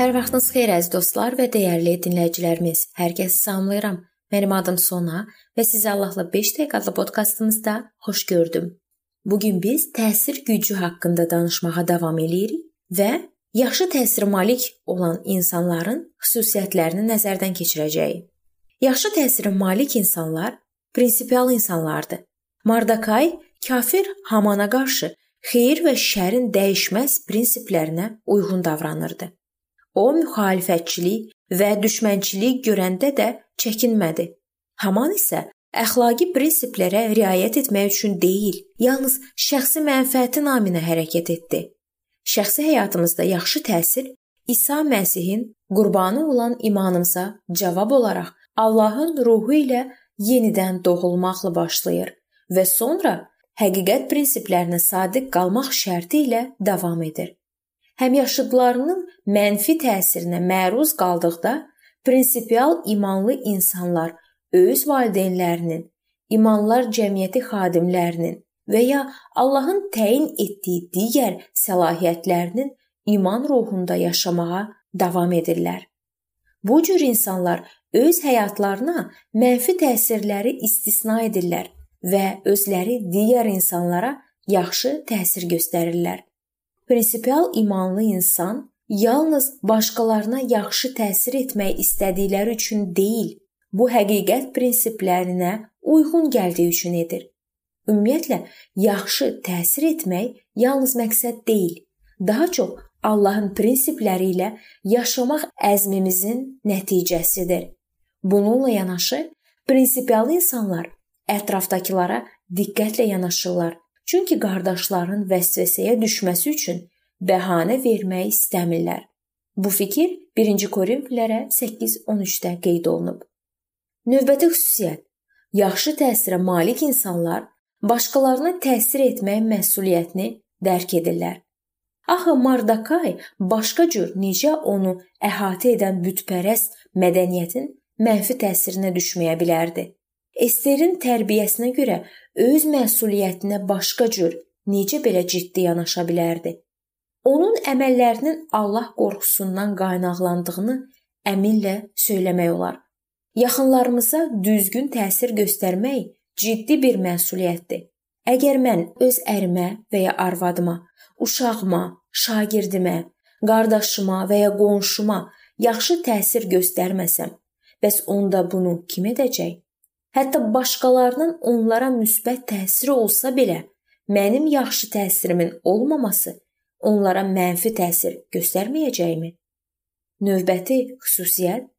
Hər vaxtınız xeyir əziz dostlar və dəyərli dinləyicilərimiz. Hər kəsi salamlayıram. Mənim adım Sona və sizi Allahla 5 dəqiqə adlı podkastımızda xoş gördüm. Bu gün biz təsir gücü haqqında danışmağa davam eləyirik və yaxşı təsir malik olan insanların xüsusiyyətlərini nəzərdən keçirəcəyik. Yaxşı təsirin malik insanlar prinsipial insanlardır. Mardakay kafir Hamana qarşı xeyir və şərin dəyişməz prinsiplərinə uyğun davranırdı. O müxalifətçilik və düşmənçilik görəndə də çəkinmədi. Haman isə əxlaqi prinsiplərə riayət etmək üçün deyil, yalnız şəxsi mənfəəti naminə hərəkət etdi. Şəxsi həyatımızda yaxşı təsir İsa Məsihin qurbanı olan imanımıza cavab olaraq Allahın ruhu ilə yenidən doğulmaqla başlayır və sonra həqiqət prinsiplərinə sadiq qalmaq şərti ilə davam edir həmyaşıdlarının mənfi təsirinə məruz qaldıqda prinsipial imanlı insanlar öz valideynlərinin, imanlar cəmiyyəti xadimlərinin və ya Allahın təyin etdiyi digər səlahiyyətlərinin iman ruhunda yaşamağa davam edirlər. Bu cür insanlar öz həyatlarına mənfi təsirləri istisna edirlər və özləri digər insanlara yaxşı təsir göstərirlər. Prinsipial imanlı insan yalnız başqalarına yaxşı təsir etmək istədikləri üçün deyil, bu həqiqət prinsiplərinə uyğun gəldiyi üçün edir. Ümumiyyətlə, yaxşı təsir etmək yalnız məqsəd deyil, daha çox Allahın prinsipləri ilə yaşamaq əzmimizin nəticəsidir. Bununla yanaşı, prinsipial insanlar ətrafdakılara diqqətlə yanaşırlar Çünki qardaşların vəsvəsəyə düşməsi üçün bəhanə vermək istəmirlər. Bu fikir 1-ci Korinfillərə 8:13-də qeyd olunub. Növbəti xüsusiyyət: yaxşı təsirə malik insanlar başqalarına təsir etmək məsuliyyətini dərk edirlər. Axı Mardakay başqa cür necə onu əhatə edən bütpərəst mədəniyyətin mənfi təsirinə düşməyə bilərdi? Esterin tərbiyəsinə görə öz məsuliyyətinə başqa cür necə belə ciddi yanaşa bilərdi? Onun əməllərinin Allah qorxusundan qaynaqlandığını əminlə söyləmək olar. Yaxınlarımıza düzgün təsir göstərmək ciddi bir məsuliyyətdir. Əgər mən öz ərimə və ya arvadıma, uşağıma, şagirdimə, qardaşıma və ya qonşuma yaxşı təsir göstərməsəm, bəs onda bunu kim edəcək? Hətta başqalarının onlara müsbət təsiri olsa belə, mənim yaxşı təsirimin olmaması onlara mənfi təsir göstərməyəcəkmi? Növbəti xüsusiyyət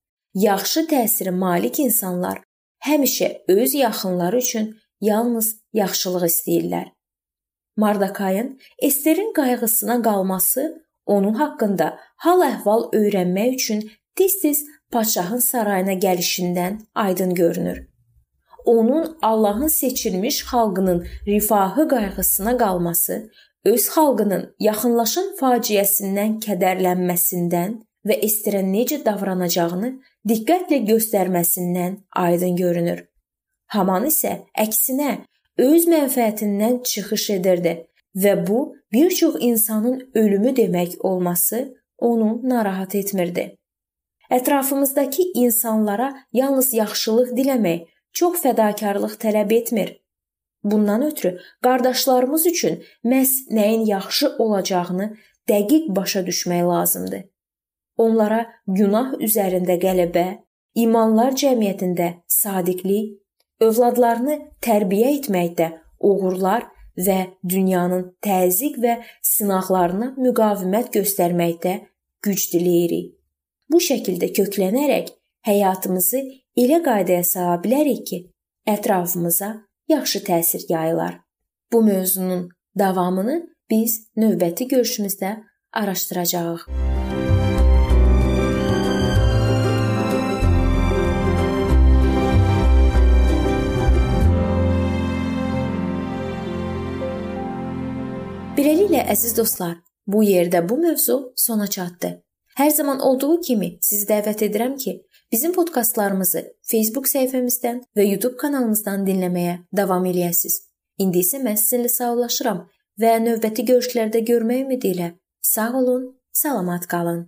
yaxşı təsiri malik insanlar həmişə öz yaxınları üçün yalnız yaxşılıq istəyirlər. Mardakayın Esterin qayğısına qalması onun haqqında hal-əhval öyrənmək üçün tez-tez padşahın sarayına gəlişindən aydın görünür onun Allahın seçilmiş xalqının rifahı qayğısına qalması, öz xalqının yaxınlaşan faciəsindən kədərlənməsindən və Esterə necə davranacağını diqqətlə göstərməsindən aydın görünür. Haman isə əksinə öz mənfəətindən çıxış edirdi və bu bir çox insanın ölümü demək olması onu narahat etmirdi. Ətrafımızdakı insanlara yalnız yaxşılıq diləmək çox fədakarlıq tələb etmir. Bundan ötürü qardaşlarımız üçün məhz nəyin yaxşı olacağını dəqiq başa düşmək lazımdır. Onlara günah üzərində qələbə, imanlar cəmiyyətində sadiqlik, övladlarını tərbiyə etməkdə uğurlar və dünyanın təzyiq və sınaqlarına müqavimət göstərməkdə güc diləyirik. Bu şəkildə köklənərək həyatımızı elə qaydaya sala bilərik ki, ətrafımıza yaxşı təsir yayılar. Bu mövzunun davamını biz növbəti görüşümüzdə araşdıracağıq. Beləliklə əziz dostlar, bu yerdə bu mövzu sona çatdı. Hər zaman olduğu kimi sizi dəvət edirəm ki, Bizim podkastlarımızı Facebook səhifəmizdən və YouTube kanalımızdan dinləməyə davam eləyəsiniz. İndi isə mən sizinlə sağollaşıram və növbəti görüşlərdə görmək ümidi ilə sağ olun, salamat qalın.